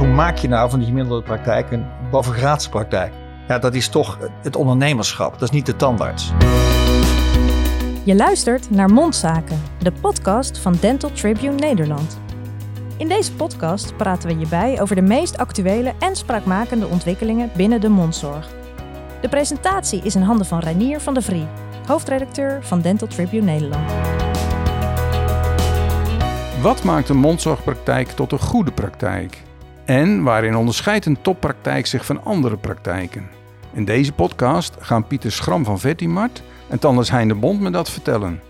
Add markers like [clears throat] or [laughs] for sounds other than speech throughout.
Hoe maak je nou van die gemiddelde praktijk een bovengraadse praktijk? Ja, dat is toch het ondernemerschap, dat is niet de tandarts. Je luistert naar Mondzaken, de podcast van Dental Tribune Nederland. In deze podcast praten we je bij over de meest actuele en spraakmakende ontwikkelingen binnen de mondzorg. De presentatie is in handen van Reinier van der Vrie, hoofdredacteur van Dental Tribune Nederland. Wat maakt een mondzorgpraktijk tot een goede praktijk? En waarin onderscheidt een toppraktijk zich van andere praktijken? In deze podcast gaan Pieter Schram van Vettimart en Tandes Hein de Bond me dat vertellen.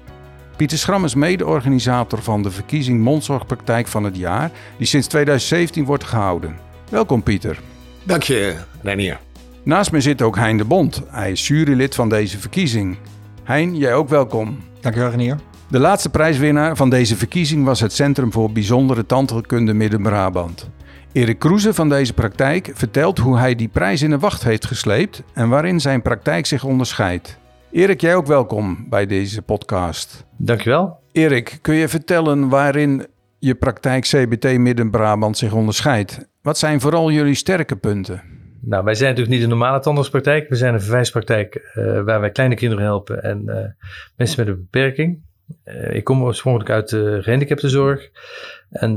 Pieter Schram is mede-organisator van de verkiezing Mondzorgpraktijk van het jaar, die sinds 2017 wordt gehouden. Welkom Pieter. Dank je, Reinier. Naast me zit ook Hein de Bond. Hij is jurylid van deze verkiezing. Hein, jij ook welkom. Dankjewel, Renier. De laatste prijswinnaar van deze verkiezing was het Centrum voor Bijzondere Tandheelkunde Midden-Brabant. Erik Kroeze van deze praktijk vertelt hoe hij die prijs in de wacht heeft gesleept en waarin zijn praktijk zich onderscheidt. Erik, jij ook welkom bij deze podcast. Dankjewel. Erik, kun je vertellen waarin je praktijk CBT Midden-Brabant zich onderscheidt? Wat zijn vooral jullie sterke punten? Nou, wij zijn natuurlijk niet een normale tandartspraktijk. We zijn een verwijspraktijk uh, waar wij kleine kinderen helpen en uh, mensen met een beperking. Uh, ik kom oorspronkelijk uit de gehandicaptenzorg. En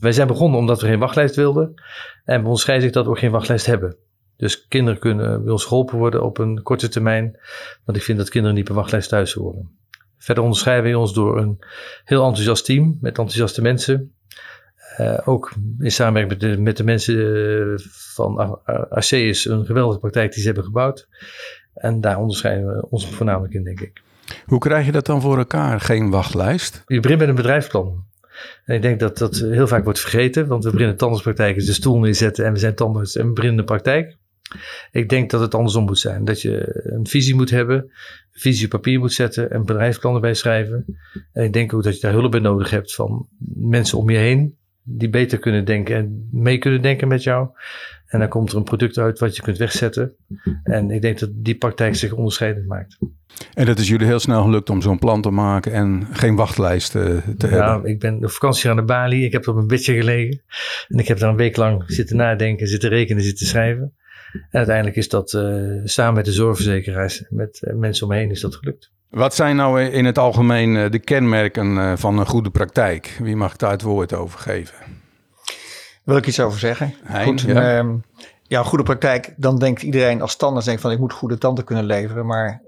wij zijn begonnen omdat we geen wachtlijst wilden. En bij ons zich dat we ook geen wachtlijst hebben. Dus kinderen kunnen bij ons geholpen worden op een korte termijn. Want ik vind dat kinderen niet per wachtlijst thuis horen. Verder onderscheiden we ons door een heel enthousiast team met enthousiaste mensen. Uh, ook in samenwerking met de, met de mensen van Arceus, een geweldige praktijk die ze hebben gebouwd. En daar onderscheiden we ons voornamelijk in, denk ik. Hoe krijg je dat dan voor elkaar, geen wachtlijst? Je begint met een bedrijfsplan. En ik denk dat dat heel vaak wordt vergeten, want we beginnen tandartspraktijk de stoel neerzetten en we zijn tandarts en we beginnen de praktijk. Ik denk dat het andersom moet zijn. Dat je een visie moet hebben, een visie op papier moet zetten en bedrijfsplannen bij schrijven. En ik denk ook dat je daar hulp bij nodig hebt van mensen om je heen die beter kunnen denken en mee kunnen denken met jou. En dan komt er een product uit wat je kunt wegzetten. En ik denk dat die praktijk zich onderscheidend maakt. En dat is jullie heel snel gelukt om zo'n plan te maken en geen wachtlijst te hebben? Ja, ik ben op vakantie aan de Bali. Ik heb op een bedje gelegen. En ik heb daar een week lang zitten nadenken, zitten rekenen, zitten schrijven. En uiteindelijk is dat uh, samen met de zorgverzekeraars, met uh, mensen omheen, is dat gelukt. Wat zijn nou in het algemeen de kenmerken van een goede praktijk? Wie mag daar het woord over geven? Wil ik iets over zeggen? Hein, Goed, ja. Um, ja, goede praktijk, dan denkt iedereen als standaard denkt van ik moet goede tanden kunnen leveren. Maar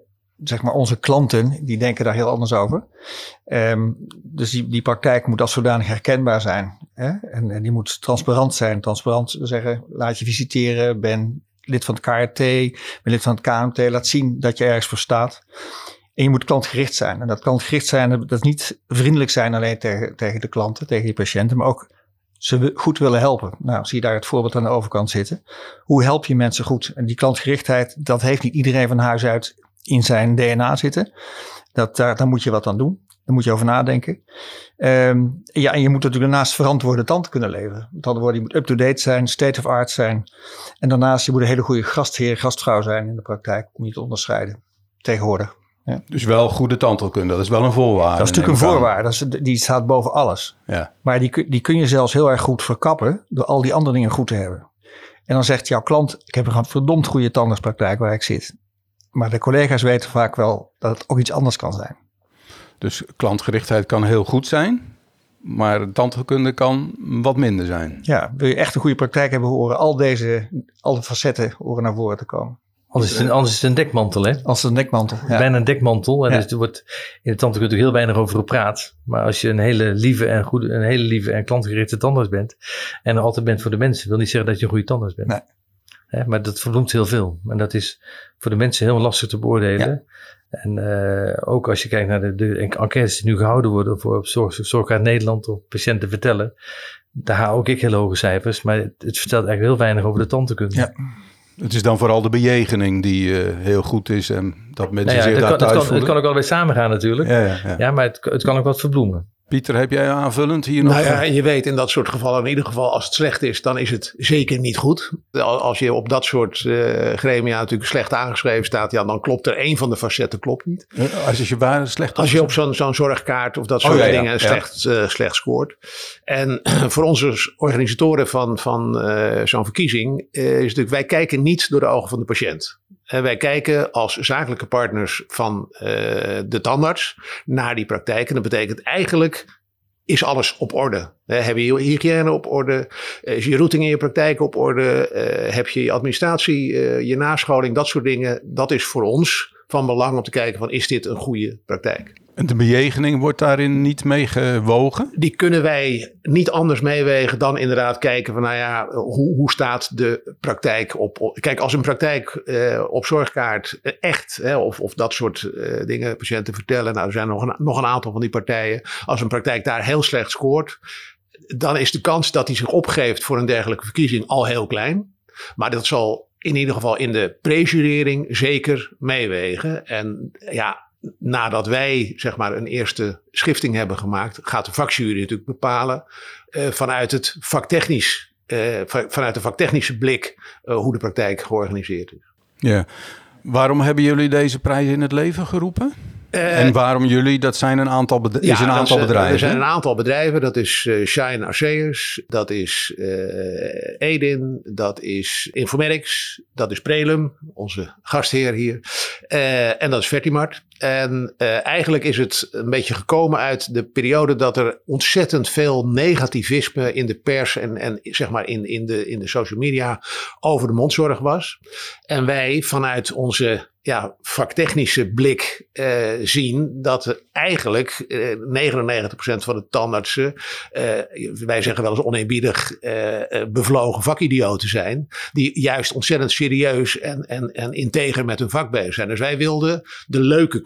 zeg maar onze klanten, die denken daar heel anders over. Um, dus die, die praktijk moet als zodanig herkenbaar zijn. Hè? En, en die moet transparant zijn. Transparant zeggen, laat je visiteren, ben lid van het KRT, ben lid van het KMT. Laat zien dat je ergens voor staat. En je moet klantgericht zijn. En dat klantgericht zijn, dat is niet vriendelijk zijn alleen tegen, tegen de klanten, tegen die patiënten, maar ook ze goed willen helpen. Nou, zie je daar het voorbeeld aan de overkant zitten. Hoe help je mensen goed? En die klantgerichtheid, dat heeft niet iedereen van huis uit in zijn DNA zitten. Dat, daar, daar moet je wat aan doen. Daar moet je over nadenken. Um, ja, en je moet natuurlijk daarnaast verantwoorde tanden kunnen leveren. Met andere woorden, je moet up-to-date zijn, state of art zijn. En daarnaast, je moet een hele goede gastheer, gastvrouw zijn in de praktijk om je te onderscheiden. Tegenwoordig. Ja. Dus wel goede tandheelkunde, dat is wel een voorwaarde. Dat is natuurlijk een voorwaarde, dat is, die staat boven alles. Ja. Maar die, die kun je zelfs heel erg goed verkappen door al die andere dingen goed te hebben. En dan zegt jouw klant, ik heb een verdomd goede tandartspraktijk waar ik zit. Maar de collega's weten vaak wel dat het ook iets anders kan zijn. Dus klantgerichtheid kan heel goed zijn, maar tandheelkunde kan wat minder zijn. Ja, wil je echt een goede praktijk hebben, horen al deze, al de facetten horen naar voren te komen. Anders is, het een, anders is het een dekmantel, hè? Als een dekmantel. Ja. Bijna een dekmantel. En ja. dus er wordt in de tandheelkunde heel weinig over gepraat. Maar als je een hele lieve en goede, een hele lieve en klantgerichte tandarts bent en er altijd bent voor de mensen, wil niet zeggen dat je een goede tandarts bent. Nee. Hè, maar dat verbloemt heel veel. En dat is voor de mensen heel lastig te beoordelen. Ja. En uh, ook als je kijkt naar de, de enquêtes die nu gehouden worden voor Zorg, Zorg uit Nederland of patiënten vertellen. Daar haal ook ik hele hoge cijfers. Maar het, het vertelt eigenlijk heel weinig over de tandheelkunde. Ja. Het is dan vooral de bejegening die uh, heel goed is en dat mensen nou ja, zich daar kan, thuis het kan, voelen. het kan ook wel weer samengaan natuurlijk. Ja, ja, ja. ja maar het, het kan ook wat verbloemen. Pieter, heb jij aanvullend hier nog? Nou ja, en je weet in dat soort gevallen, in ieder geval als het slecht is, dan is het zeker niet goed. Als je op dat soort uh, gremia natuurlijk slecht aangeschreven staat, ja, dan klopt er één van de facetten klopt niet. Uh, als je waar slecht Als je op zo'n zo'n zorgkaart of dat soort oh, ja, dingen ja, slecht, uh, slecht scoort. En [clears throat] voor onze organisatoren van, van zo'n verkiezing is natuurlijk, wij kijken niet door de ogen van de patiënt. En wij kijken als zakelijke partners van de tandarts naar die praktijk. En dat betekent eigenlijk is alles op orde? heb je je hygiëne op orde? Is je routing in je praktijk op orde? heb je je administratie, je nascholing, dat soort dingen? Dat is voor ons van belang om te kijken van is dit een goede praktijk? En de bejegening wordt daarin niet meegewogen? Die kunnen wij niet anders meewegen dan inderdaad kijken van nou ja, hoe, hoe staat de praktijk op. Kijk, als een praktijk eh, op zorgkaart echt, hè, of, of dat soort eh, dingen patiënten vertellen, nou er zijn nog een, nog een aantal van die partijen. Als een praktijk daar heel slecht scoort, dan is de kans dat hij zich opgeeft voor een dergelijke verkiezing al heel klein. Maar dat zal in ieder geval in de prejurering zeker meewegen. En ja, nadat wij zeg maar een eerste schifting hebben gemaakt, gaat de vakjury natuurlijk bepalen uh, vanuit het vaktechnisch, uh, vanuit de vaktechnische blik uh, hoe de praktijk georganiseerd is. Ja. Waarom hebben jullie deze prijs in het leven geroepen? En waarom jullie? Dat zijn een aantal, bedrijven. ja, is een aantal bedrijven. Er zijn een aantal bedrijven. Dat is Shine Arceus, dat is Edin, dat is Informatics, dat is Prelum, onze gastheer hier. en dat is Vertimart. En eigenlijk is het een beetje gekomen uit de periode dat er ontzettend veel negativisme in de pers en, en zeg maar in, in, de, in de social media over de mondzorg was. En wij vanuit onze ja, vaktechnische blik uh, zien dat eigenlijk uh, 99% van de tandartsen, wij zeggen wel eens oneerbiedig, bevlogen vakidioten zijn, die juist ontzettend serieus en, en, en integer met hun vak bezig zijn. Dus wij wilden de leuke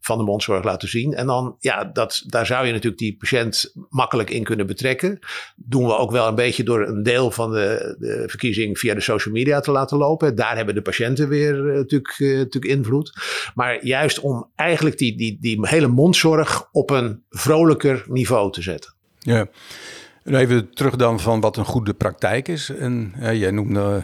van de mondzorg laten zien. En dan, ja, dat, daar zou je natuurlijk die patiënt makkelijk in kunnen betrekken. Doen we ook wel een beetje door een deel van de, de verkiezing via de social media te laten lopen. Daar hebben de patiënten weer natuurlijk invloed. Maar juist om eigenlijk die, die, die hele mondzorg op een vrolijker niveau te zetten. Ja. Even terug dan van wat een goede praktijk is. En jij noemde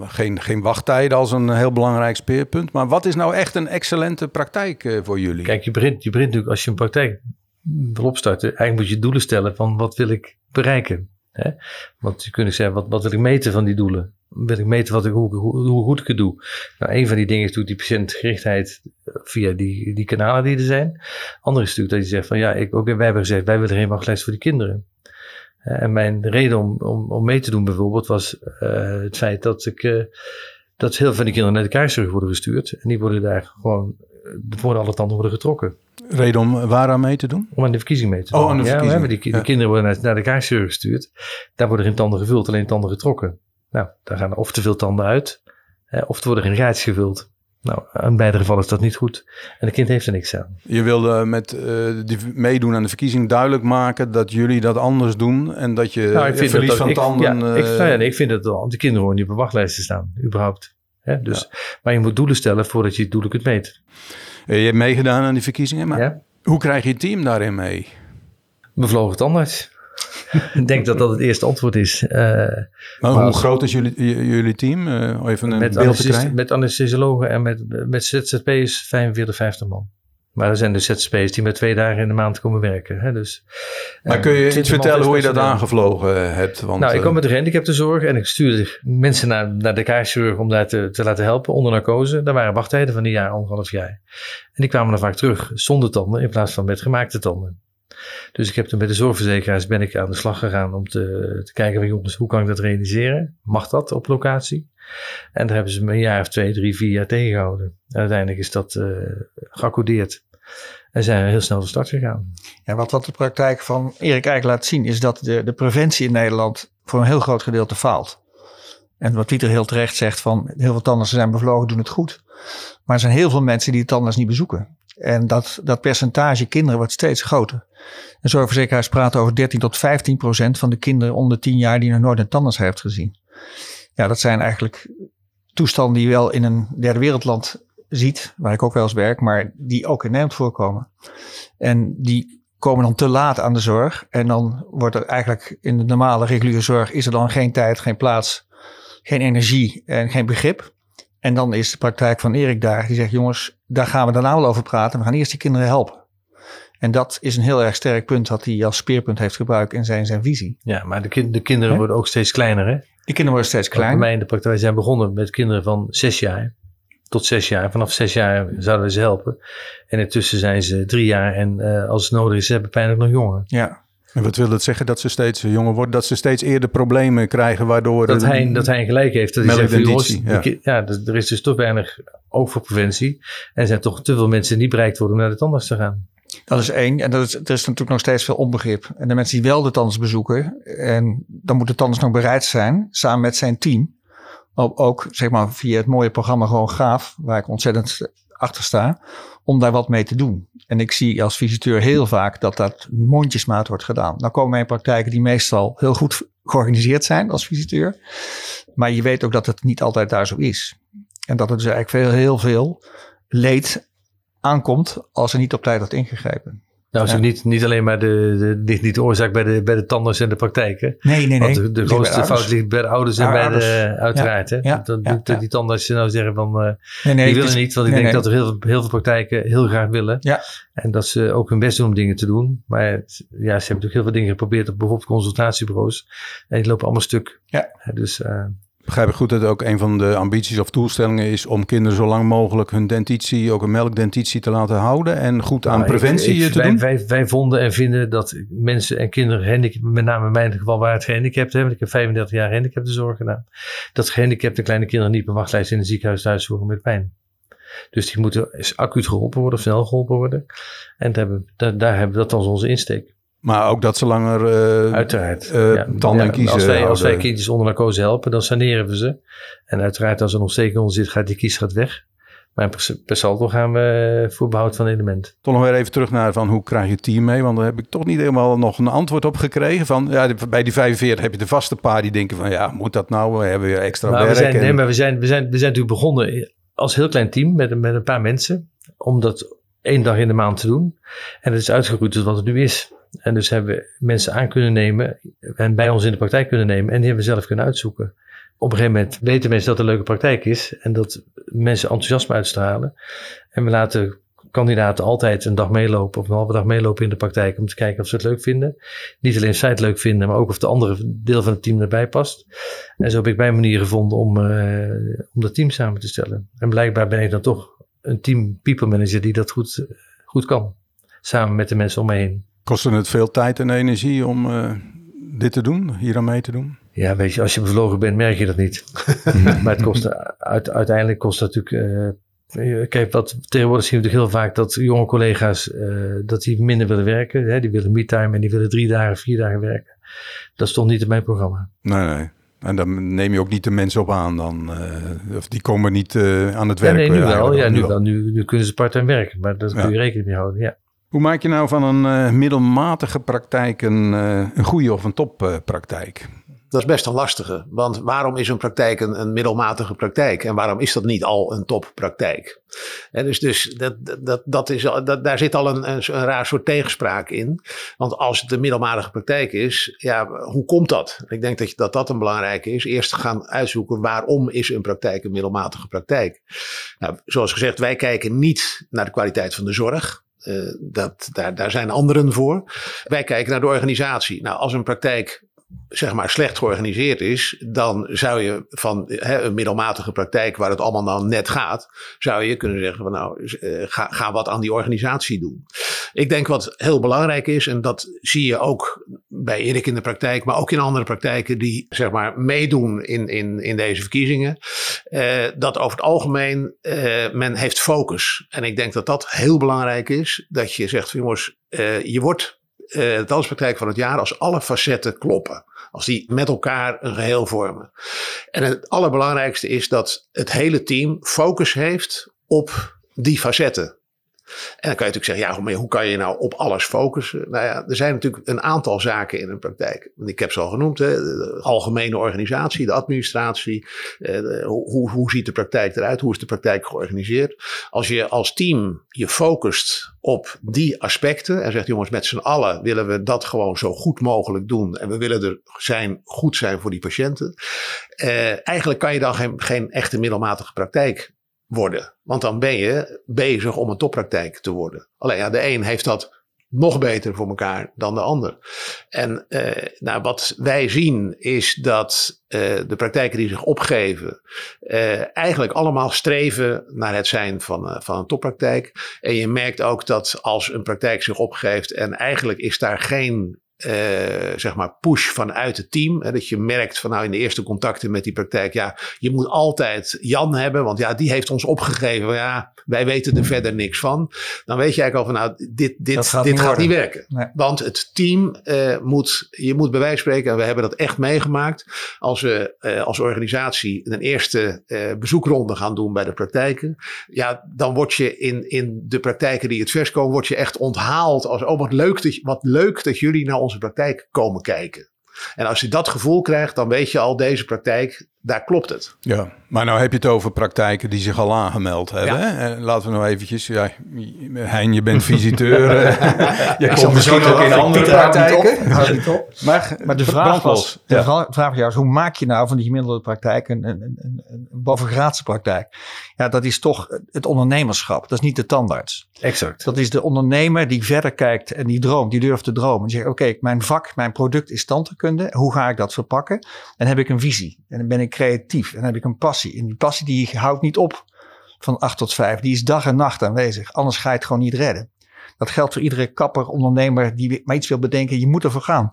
geen, geen wachttijden als een heel belangrijk speerpunt. Maar wat is nou echt een excellente praktijk uh, voor jullie? Kijk, je begint, je begint natuurlijk als je een praktijk wil opstarten. Eigenlijk moet je doelen stellen van wat wil ik bereiken. Hè? Want je kunt zeggen, wat, wat wil ik meten van die doelen? wil ik meten wat ik, hoe, hoe, hoe, goed ik het doe. Nou, een van die dingen is natuurlijk die patiëntgerichtheid via die, die kanalen die er zijn. Andere is natuurlijk dat je zegt van ja, ik, ook, wij hebben gezegd, wij willen geen wachtlijst voor die kinderen. En mijn reden om, om, om mee te doen bijvoorbeeld was uh, het feit dat ik, uh, dat heel veel van die kinderen naar de keizerzorg worden gestuurd. En die worden daar gewoon, voor alle tanden worden getrokken. Reden om waaraan mee te doen? Om aan de verkiezing mee te doen. Oh, aan de verkiezing. Ja, die, die kinderen worden naar, de keizerzorg gestuurd. Daar worden geen tanden gevuld, alleen tanden getrokken. Nou, daar gaan of te veel tanden uit, of er worden geen gaatjes gevuld. Nou, in beide gevallen is dat niet goed. En het kind heeft er niks aan. Je wilde met uh, die meedoen aan de verkiezing duidelijk maken dat jullie dat anders doen. En dat je nou, ik vind verlies dat, van ik, tanden... Ja, ik, nou ja, ik vind dat de kinderen horen niet op de wachtlijsten staan, überhaupt. Hè? Dus, ja. Maar je moet doelen stellen voordat je doelen kunt meten. Je hebt meegedaan aan die verkiezingen, maar ja? hoe krijg je het team daarin mee? Bevlogen tandarts. Ik denk dat dat het eerste antwoord is. Uh, maar hoe groot is jullie, jullie team? Uh, even een met beeld te krijgen. Met anesthesiologen en met, met ZZP'ers 45, 50 man. Maar er zijn dus ZZP'ers die met twee dagen in de maand komen werken. Hè? Dus, maar kun je iets vertellen hoe je dat aangevlogen hebt? Want, nou, ik kom met de gehandicaptenzorg en ik stuurde mensen naar, naar de kaarzorg om daar te, te laten helpen onder narcose. Daar waren wachttijden van een jaar, anderhalf jaar. En die kwamen dan vaak terug zonder tanden in plaats van met gemaakte tanden. Dus ik heb toen met de zorgverzekeraars ben ik aan de slag gegaan om te, te kijken van jongens, hoe kan ik dat realiseren? Mag dat op locatie? En daar hebben ze me een jaar of twee, drie, vier jaar tegengehouden. En uiteindelijk is dat uh, geaccordeerd. En zijn we heel snel van start gegaan. Wat, wat de praktijk van Erik eigenlijk laat zien, is dat de, de preventie in Nederland voor een heel groot gedeelte faalt. En wat Pieter heel terecht zegt, van heel veel tandartsen zijn bevlogen, doen het goed. Maar er zijn heel veel mensen die de tandarts niet bezoeken. En dat, dat percentage kinderen wordt steeds groter. En zorgverzekeraars praten over 13 tot 15 procent van de kinderen onder 10 jaar die nog nooit een tandarts heeft gezien. Ja, dat zijn eigenlijk toestanden die je wel in een derde wereldland ziet, waar ik ook wel eens werk, maar die ook in Nederland voorkomen. En die komen dan te laat aan de zorg. En dan wordt er eigenlijk in de normale reguliere zorg is er dan geen tijd, geen plaats, geen energie en geen begrip. En dan is de praktijk van Erik daar. Die zegt, jongens, daar gaan we daarna wel over praten. We gaan eerst die kinderen helpen. En dat is een heel erg sterk punt dat hij als speerpunt heeft gebruikt in zijn, zijn visie. Ja, maar de, kind, de kinderen worden ook steeds kleiner. Hè? Die kinderen worden steeds Bij kleiner. mij in de praktijk zijn begonnen met kinderen van zes jaar tot zes jaar. Vanaf zes jaar zouden we ze helpen. En intussen zijn ze drie jaar en eh, als het nodig is, ze hebben pijnlijk nog jonger. Ja, En wat wil het zeggen dat ze steeds jonger worden? Dat ze steeds eerder problemen krijgen waardoor... Dat hij, dat hij gelijk heeft. Dat hij zegt, jongens, ki- ja, dus er is dus toch weinig oog voor preventie. En er zijn toch te veel mensen die niet bereikt worden om naar de tandarts te gaan. dat is één. En dat is, er is natuurlijk nog steeds veel onbegrip. En de mensen die wel de tandarts bezoeken, en dan moet de tandarts nog bereid zijn, samen met zijn team, ook zeg maar via het mooie programma Gewoon Gaaf, waar ik ontzettend achter sta, om daar wat mee te doen. En ik zie als visiteur heel vaak dat dat mondjesmaat wordt gedaan. Nou komen wij in praktijken die meestal heel goed georganiseerd zijn als visiteur. Maar je weet ook dat het niet altijd daar zo is. En dat er dus eigenlijk veel, heel veel leed aankomt als er niet op tijd wordt ingegrepen. Nou is Ja. ook niet, niet alleen maar de, de, ligt niet de oorzaak bij de, bij de tandarts en de praktijken. Nee, nee, nee. Want de, grootste fout ligt bij de ouders en Ja, bij ouders. de, uiteraard. hè? dat, ja. die tandartsen nou zeggen van, eh, Nee, nee, die het willen is- niet. Want ik nee, denk dat er heel, veel- heel veel praktijken heel graag willen. Ja. En dat ze ook hun best doen om dingen te doen. Maar het- ja, ze hebben natuurlijk heel veel dingen geprobeerd op bijvoorbeeld consultatiebureaus. En die lopen allemaal stuk. Ja. Dus eh, Begrijp ik goed dat ook een van de ambities of doelstellingen is om kinderen zo lang mogelijk hun dentitie, ook een melkdentitie te laten houden en goed aan Nou, preventie ik- te wij, doen? Wij, wij vonden en vinden dat mensen en kinderen, met name in mijn geval waar het gehandicapt hebben, ik heb 35 jaar gehandicaptenzorg gedaan, dat gehandicapte kleine kinderen niet per wachtlijst in een ziekenhuis thuis horen met pijn. Dus die moeten is acuut geholpen worden, of snel geholpen worden. En daar hebben, daar, daar hebben we dat als onze insteek. Maar ook dat ze langer eh, Uiteraard. eh, tanden en kiezen als, wij, als wij kindjes onder narcose helpen, dan saneren we ze. En uiteraard als er nog steek onder zit, gaat die kies gaat weg. Maar per, saldo gaan we eh, voor behoud van element. Toch nog weer even terug naar van hoe krijg je het team mee? Want daar heb ik toch niet helemaal nog een antwoord op gekregen. Van, ja, bij die 45 heb je de vaste paar die denken van ja, moet dat nou? We hebben weer extra Nou, we werk. zijn, en- nee, maar we zijn, we, zijn, we zijn natuurlijk begonnen als heel klein team met, met een paar mensen. Om dat één dag in de maand te doen. En het is uitgegroeid tot wat het nu is. En dus hebben we mensen aan kunnen nemen en bij ons in de praktijk kunnen nemen. En die hebben we zelf kunnen uitzoeken. Op een gegeven moment weten mensen dat het een leuke praktijk is. En dat mensen enthousiasme uitstralen. En we laten kandidaten altijd een dag meelopen of een halve dag meelopen in de praktijk. Om te kijken of ze het leuk vinden. Niet alleen of zij het leuk vinden, maar ook of de andere deel van het team erbij past. En zo heb ik mijn manier gevonden om, eh, om dat team samen te stellen. En blijkbaar ben ik dan toch een team people manager die dat goed, goed kan. Samen met de mensen om me heen. Kostte het veel tijd en energie om eh, dit te doen, hier aan mee te doen? Ja, weet je, als je bevlogen bent, merk je dat niet. [laughs] maar het kost, uit, uiteindelijk kost dat natuurlijk. eh, kijk, wat tegenwoordig zien we natuurlijk heel vaak dat jonge collega's eh, dat die minder willen werken. Hè? Die willen me-time en die willen drie dagen, vier dagen werken. Dat stond niet in mijn programma. Nee, nee. En dan neem je ook niet de mensen op aan dan. eh, of die komen niet eh, aan het Ja, werk. nee, nu wel. Ja, nu wel. Nu, nu kunnen ze part-time werken, maar daar Ja. kun je rekening mee houden. Ja. Hoe maak je nou van een eh, middelmatige praktijk een, eh, een goede of een toppraktijk? Dat is best een lastige. Want waarom is een praktijk een, middelmatige praktijk? En waarom is dat niet al een toppraktijk? Dus dus dat, dat, dat is, dat, daar zit al een, een, raar soort tegenspraak in. Want als het een middelmatige praktijk is, ja, hoe komt dat? Ik denk dat, dat dat een belangrijke is. Eerst gaan uitzoeken waarom is een praktijk een middelmatige praktijk. Nou, zoals gezegd, wij kijken niet naar de kwaliteit van de zorg. Eh, dat, daar, daar zijn anderen voor. Wij kijken naar de organisatie. Nou, als een praktijk zeg maar slecht georganiseerd is, dan zou je van hè, een middelmatige praktijk waar het allemaal dan net gaat, zou je kunnen zeggen van nou, eh, ga, ga wat aan die organisatie doen. Ik denk wat heel belangrijk is, en dat zie je ook bij Erik in de praktijk, maar ook in andere praktijken die zeg maar meedoen in, in, in deze verkiezingen, eh, dat over het algemeen eh, men heeft focus. En ik denk dat dat heel belangrijk is, dat je zegt jongens, eh, je wordt eh de tandartspraktijk van het jaar als alle facetten kloppen. Als die met elkaar een geheel vormen. En het allerbelangrijkste is dat het hele team focus heeft op die facetten. En dan kan je natuurlijk zeggen, ja, maar hoe kan je nou op alles focussen? Nou ja, er zijn natuurlijk een aantal zaken in een praktijk. Ik heb ze al genoemd, hè, de algemene organisatie, de administratie. Eh, hoe, hoe ziet de praktijk eruit? Hoe is de praktijk georganiseerd? Als je als team je focust op die aspecten en zegt, jongens, met z'n allen willen we dat gewoon zo goed mogelijk doen. En we willen er zijn, goed zijn voor die patiënten. Eh, eigenlijk kan je dan geen, geen echte middelmatige praktijk worden. Want dan ben je bezig om een toppraktijk te worden. Alleen ja, de een heeft dat nog beter voor elkaar dan de ander. En eh, nou, wat wij zien is dat eh, de praktijken die zich opgeven, eh, eigenlijk allemaal streven naar het zijn van, eh, van een toppraktijk. En je merkt ook dat als een praktijk zich opgeeft en eigenlijk is daar geen uh, zeg maar push vanuit het team. Hè, dat je merkt van nou in de eerste contacten met die praktijk, ja, je moet altijd Jan hebben, want ja, die heeft ons opgegeven. Ja, wij weten er verder niks van. Dan weet je eigenlijk al van nou, dit, dit, gaat dit niet gaat niet werken. Nee. Want het team uh, moet, je moet bij wijze van spreken, en we hebben dat echt meegemaakt, als we uh, als organisatie een eerste bezoekronde gaan doen bij de praktijken, ja, dan word je in, in de praktijken die het vers komen, word je echt onthaald als, oh wat leuk dat, wat leuk dat jullie naar onze praktijk komen kijken. En als je dat gevoel krijgt, dan weet je al, deze praktijk, daar klopt het. Ja, maar nou heb je het over praktijken die zich al aangemeld hebben. Ja. Hè? Eh, Laten we nou eventjes, ja, Hein, je bent visiteur. [laughs] eh, je Ik komt misschien ook in andere praktijken. op, houdt niet op. [laughs] Maar, Maar de vraag, was, de Ja. vra- vraag was juist, hoe maak je nou van die gemiddelde praktijk een, een, een, een bovengraadse praktijk? Ja, dat is toch het ondernemerschap. Dat is niet de tandarts. Exact. Dat is de ondernemer die verder kijkt en die droomt, die durft te dromen. Die zegt, oké, mijn vak, mijn product is tandheelkunde. Hoe ga ik dat verpakken? En heb ik een visie. En dan ben ik creatief. En heb ik een passie. En die passie die houdt niet op van 8 tot 5. Die is dag en nacht aanwezig. Anders ga je het gewoon niet redden. Dat geldt voor iedere kapper, ondernemer die maar iets wil bedenken. Je moet ervoor gaan.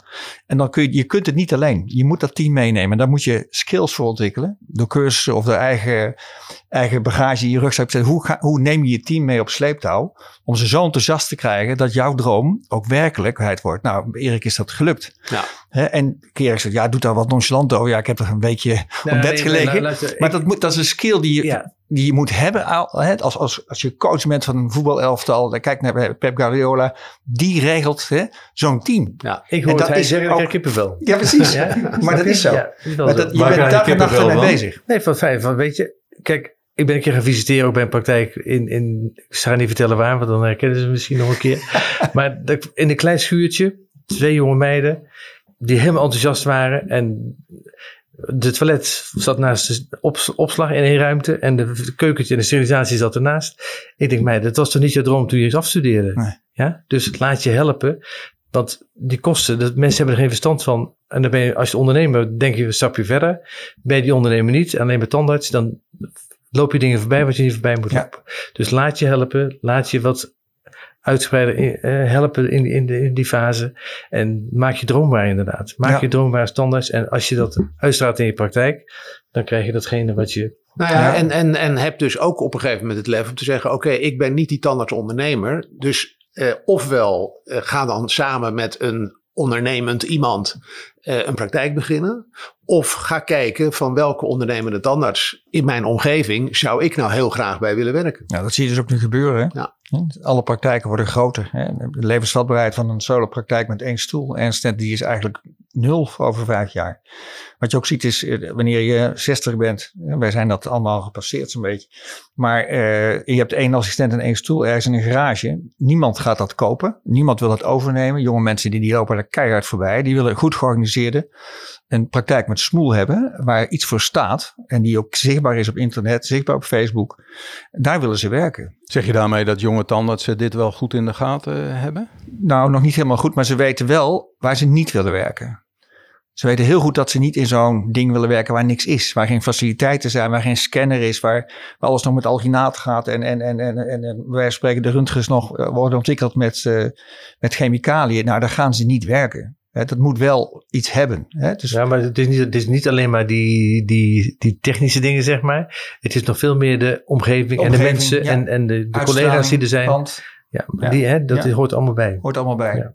En dan kun je, je kunt het niet alleen. Je moet dat team meenemen. En daar moet je skills voor ontwikkelen. Door cursussen of door eigen, eigen bagage in je rugzak. zetten. Hoe, ga, hoe neem je je team mee op sleeptouw? Om ze zo enthousiast te krijgen dat jouw droom ook werkelijkheid wordt. Nou, Erik is dat gelukt. Ja. Hè, en Erik zegt, ja, doe daar wat nonchalant over. Ja, ik heb er een weekje [laughs] op bed gelegen. Maar dat, moet, dat is een skill die je, Ja. die je moet hebben. Als, als, als je coach bent van een voetbalelftal. Dan kijk naar Pep Guardiola. Die regelt hè, zo'n team. Ja. Ik En hoor dat hij is zeggen, ik ook- krijg kippenvel. Ja, precies. [laughs] Ja? Maar dat is zo. Ja, dat is wel Maar zo. dat, je bent dag en nacht ermee bezig. Nee, van fijn. Van, weet je, kijk, ik ben een keer gaan visiteren ook bij een praktijk in, in ik ga niet vertellen waar, want dan herkennen ze misschien nog een keer. [laughs] maar in een klein schuurtje, twee jonge meiden, die helemaal enthousiast waren. En de toilet zat naast de op, opslag in één ruimte en de, de keukentje en de sterilisatie zat ernaast. Ik denk, meid, dat was toch niet je droom toen je eens afstudeerde? Nee. Ja? Dus laat je helpen. Want die kosten, dat, mensen hebben er geen verstand van. En dan ben je, als je ondernemer, denk je een stapje verder. Ben je die ondernemer niet, alleen bij tandarts, dan loop je dingen voorbij wat je niet voorbij moet Ja. lopen. Dus laat je helpen, laat je wat uitgebreider eh, helpen in, in, de, in die fase. En maak je droom waar inderdaad. Maak Ja. je droom waar standaard. En als je dat uitstraalt in je praktijk, dan krijg je datgene wat je... Nou ja, Ja. En, en, en heb dus ook op een gegeven moment het lef om te zeggen: Oké, ik ben niet die tandartsondernemer. Dus eh, ofwel eh, ga dan samen met een ondernemend iemand eh, een praktijk beginnen. Of ga kijken van welke ondernemende tandarts in mijn omgeving zou ik nou heel graag bij willen werken. Nou, dat zie je dus ook nu gebeuren. Hè? Ja. Alle praktijken worden groter. Hè? De levensvatbaarheid van een solo-praktijk met één stoel en stent, die is eigenlijk nul over vijf jaar. Wat je ook ziet is, eh, wanneer je 60 bent, wij zijn dat allemaal gepasseerd zo'n beetje, maar eh, je hebt één assistent en één stoel ergens in een garage. Niemand gaat dat kopen. Niemand wil dat overnemen. Jonge mensen die, die lopen er keihard voorbij. Die willen goed georganiseerde een praktijk met smoel hebben, waar iets voor staat en die ook zichtbaar is op internet, zichtbaar op Facebook. Daar willen ze werken. Zeg je daarmee dat jonge tandartsen dit wel goed in de gaten hebben? Nou, nog niet helemaal goed, maar ze weten wel waar ze niet willen werken. Ze weten heel goed dat ze niet in zo'n ding willen werken waar niks is. Waar geen faciliteiten zijn, waar geen scanner is, waar, alles nog met alginaat gaat. En, en, en, en, en, wij spreken de röntgens nog eh, worden ontwikkeld met, eh, met chemicaliën. Nou, daar gaan ze niet werken. Dat moet wel iets hebben. Dus, Ja, maar het is niet, het is niet alleen maar die, die, die technische dingen, zeg maar. Het is nog veel meer de omgeving, en de mensen en, en de, collega's die er zijn. Ja. Die, hè, dat hoort allemaal bij. hoort allemaal bij.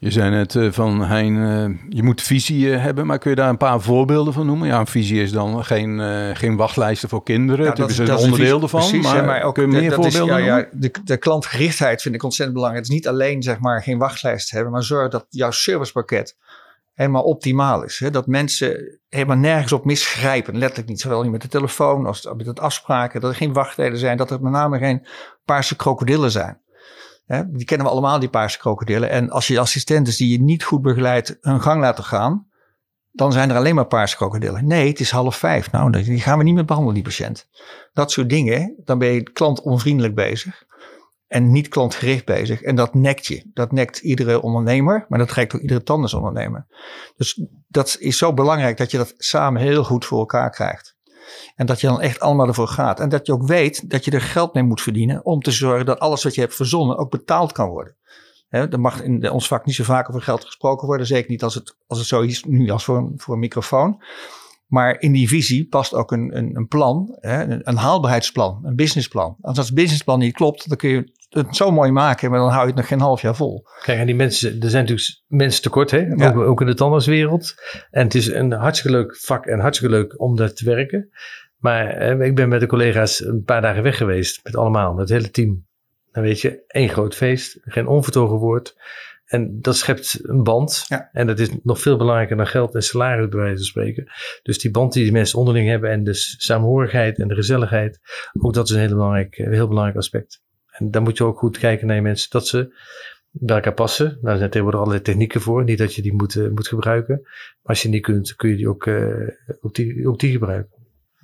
Je zei net uh, van Hein, uh, je moet visie uh, hebben, maar kun je daar een paar voorbeelden van noemen? Ja, een visie is dan geen, geen wachtlijsten voor kinderen. Ja, dat, is een onderdeel ervan. Precies, maar, maar ook, kun je meer voorbeelden is, ja, ja, de, de, klantgerichtheid vind ik ontzettend belangrijk. Het is niet alleen zeg maar geen wachtlijst hebben, maar zorg dat jouw servicepakket helemaal optimaal is. Hè? Dat mensen helemaal nergens op misgrijpen. Letterlijk niet, zowel niet met de telefoon als met het afspraken. Dat er geen wachttijden zijn, dat er met name geen paarse krokodillen zijn. Die kennen we allemaal, die paarse krokodillen. En als je assistenten die je niet goed begeleidt hun gang laten gaan, dan zijn er alleen maar paarse krokodillen. Nee, het is half vijf. Nou, die gaan we niet meer behandelen, die patiënt. Dat soort dingen, dan ben je klantonvriendelijk bezig en niet klantgericht bezig. En dat nekt je. Dat nekt iedere ondernemer, maar dat trekt ook iedere tandartsondernemer. Dus dat is zo belangrijk dat je dat samen heel goed voor elkaar krijgt. En dat je dan echt allemaal ervoor gaat. En dat je ook weet dat je er geld mee moet verdienen om te zorgen dat alles wat je hebt verzonnen ook betaald kan worden. He, er mag in ons vak niet zo vaak over geld gesproken worden. Zeker niet als het, als het zo is nu als voor een, voor een microfoon. Maar in die visie past ook een, een, een plan, hè, een, een, haalbaarheidsplan, een businessplan. Als dat businessplan niet klopt, dan kun je het zo mooi maken, maar dan hou je het nog geen half jaar vol. Kijk, en die mensen, er zijn natuurlijk mensen tekort, hè? Ook, ook in de tandartswereld. En het is een hartstikke leuk vak en hartstikke leuk om daar te werken. Maar eh, ik ben met de collega's een paar dagen weg geweest, met allemaal, met het hele team. Dan weet je, één groot feest, geen onvertogen woord. En dat schept een band. Ja. En dat is nog veel belangrijker dan geld en salaris, bij wijze van spreken. Dus die band die die mensen onderling hebben en de samenhorigheid en de gezelligheid, ook dat is een heel belangrijk, heel belangrijk aspect. En dan moet je ook goed kijken naar je mensen dat ze bij elkaar passen. Daar zijn tegenwoordig allerlei technieken voor. Niet dat je die moet, uh, moet gebruiken. Maar als je die kunt, kun je die ook, uh, ook, die, ook die gebruiken.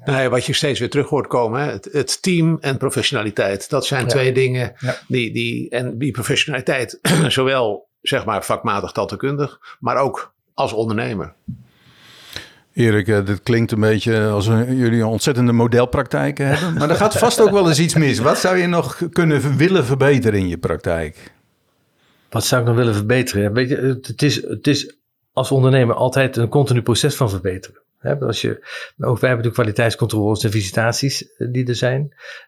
Nou wat je steeds weer terug hoort komen, het, het, team en professionaliteit. Dat zijn twee dingen die, die, en die professionaliteit, [clears throat] zowel zeg maar vakmatig tandheelkundig, maar ook als ondernemer. Erik, eh, dit klinkt een beetje als jullie een ontzettende modelpraktijken hebben. Maar er gaat vast ook wel eens iets mis. Wat zou je nog kunnen willen verbeteren in je praktijk? Wat zou ik nog willen verbeteren? Weet je, het, is, het is als ondernemer altijd een continu proces van verbeteren. Als je, ook wij hebben de kwaliteitscontroles en visitaties eh, die er zijn.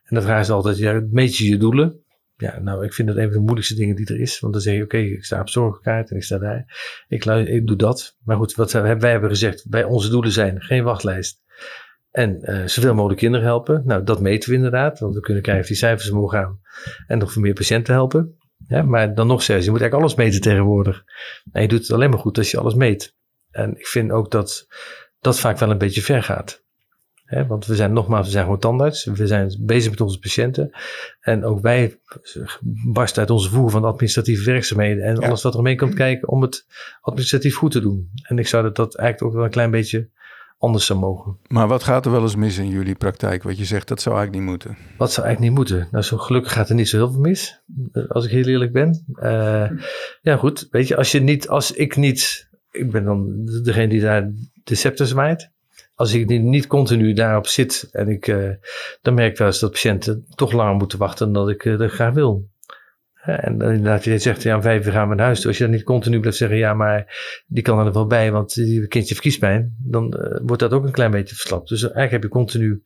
En dan vragen ze altijd, ja, meet je je doelen? Ja, nou, ik vind dat een van de moeilijkste dingen die er is. Want dan zeg je, oké, ik sta op zorgkaart en ik sta daar. Ik, ik doe dat. Maar goed, wat wij hebben gezegd, bij onze doelen zijn geen wachtlijst. En uh, zoveel mogelijk kinderen helpen. Nou, dat meten we inderdaad. Want we kunnen kijken of die cijfers omhoog gaan. En nog meer patiënten helpen. Maar dan nog steeds, je moet eigenlijk alles meten tegenwoordig. En je doet het alleen maar goed als je alles meet. En ik vind ook dat dat vaak wel een beetje ver gaat want we zijn nogmaals, we zijn gewoon tandarts. We zijn bezig met onze patiënten. En ook wij barsten uit onze voegen van administratieve werkzaamheden. En alles wat er mee komt kijken om het administratief goed te doen. En ik zou dat, dat eigenlijk ook wel een klein beetje anders zou mogen. Maar wat gaat er wel eens mis in jullie praktijk? Wat je zegt, dat zou eigenlijk niet moeten. Wat zou eigenlijk niet moeten? Nou, zo gelukkig gaat er niet zo heel veel mis. Als ik heel eerlijk ben. Uh, ja, goed. Weet je, als je niet, als ik niet, ik ben dan degene die daar de scepter zwaait als ik niet continu daarop zit en ik, uh, dan merk ik wel eens dat patiënten toch langer moeten wachten dan dat ik uh, dat graag wil. En inderdaad, je zegt, ja, om vijf uur gaan we naar huis. Als je dan niet continu blijft zeggen, ja, maar die kan er wel bij, want die kindje heeft kiespijn, dan uh, wordt dat ook een klein beetje verslapt. Dus eigenlijk heb je continu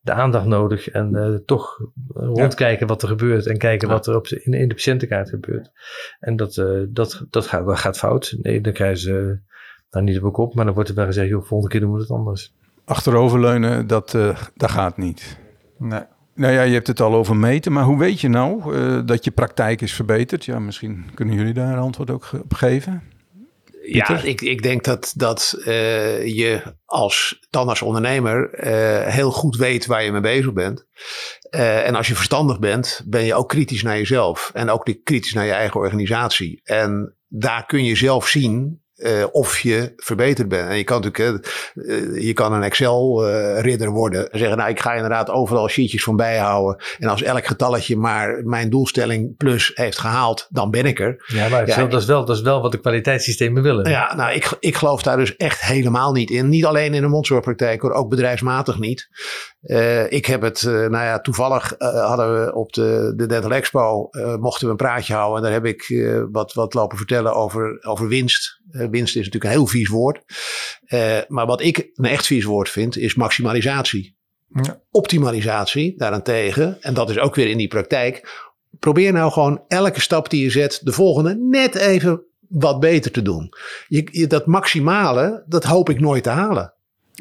de aandacht nodig en uh, toch rondkijken wat er gebeurt en kijken wat er op, in, in de patiëntenkaart gebeurt. En dat, uh, dat, dat, gaat, dat gaat fout. Nee, dan krijgen ze nou, niet op kop, maar dan wordt er wel gezegd, joh, volgende keer doen we het anders. Achteroverleunen, dat, uh, dat gaat niet. Nee. Nou ja, je hebt het al over meten, maar hoe weet je nou uh, dat je praktijk is verbeterd? Ja, misschien kunnen jullie daar een antwoord ook op geven. Ja, ik, ik denk dat, dat uh, je als tandartsondernemer heel goed weet waar je mee bezig bent. en als je verstandig bent, ben je ook kritisch naar jezelf. En ook kritisch naar je eigen organisatie. En daar kun je zelf zien uh, of je verbeterd bent. En je kan natuurlijk, uh, je kan een Excel-ridder uh, worden. En zeggen, nou, ik ga inderdaad overal sheetjes van bijhouden. En als elk getalletje maar mijn doelstelling plus heeft gehaald, dan ben ik er. Ja, maar ja, dat, is wel, dat is wel wat de kwaliteitssystemen willen. Ja, nou, ik, ik geloof daar dus echt helemaal niet in. Niet alleen in de mondzorgpraktijk, maar ook bedrijfsmatig niet. Uh, ik heb het, nou ja, toevallig hadden we op de, de Dental Expo, mochten we een praatje houden. En daar heb ik wat, wat lopen vertellen over, over winst. Winst is natuurlijk een heel vies woord. maar wat ik een echt vies woord vind, is maximalisatie. Ja. Optimalisatie daarentegen, en dat is ook weer in die praktijk. Probeer nou gewoon elke stap die je zet, de volgende net even wat beter te doen. Je, je- dat maximale, dat hoop ik nooit te halen.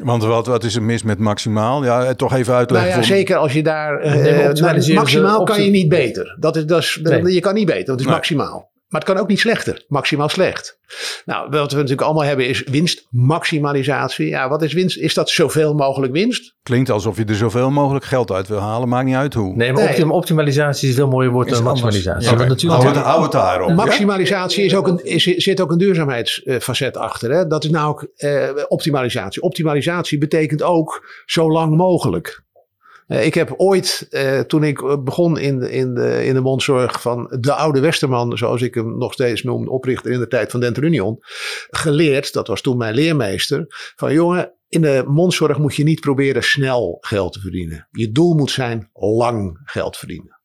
Want wat, wat is er mis met maximaal? Ja, eh, toch even Nou uitleggen. ja, voor- zeker als je daar... eh, nou, is maximaal kan je niet beter. Dat is, dat is, Nee. Je kan niet beter, want het is Nee. maximaal. Maar het kan ook niet slechter. Maximaal slecht. Nou, wat we natuurlijk allemaal hebben is winstmaximalisatie. Ja, wat is winst? Is dat zoveel mogelijk winst? Klinkt alsof je er zoveel mogelijk geld uit wil halen. Maakt niet uit hoe. Nee, maar Nee. optim- optimalisatie is een veel mooier woord Is dan maximalisatie. Ja, natuurlijk, hou, het, hou het daarop. Maximalisatie is ook een, is, zit ook een duurzaamheidsfacet achter. Hè? Dat is nou ook eh, optimalisatie. Optimalisatie betekent ook zo lang mogelijk. Eh, ik heb ooit, eh, toen ik eh, begon in de, in, de, in de mondzorg van de oude Westerman, zoals ik hem nog steeds noem, oprichter in de tijd van Dental Union, geleerd, dat was toen mijn leermeester, van jongen, in de mondzorg moet je niet proberen snel geld te verdienen. Je doel moet zijn lang geld verdienen.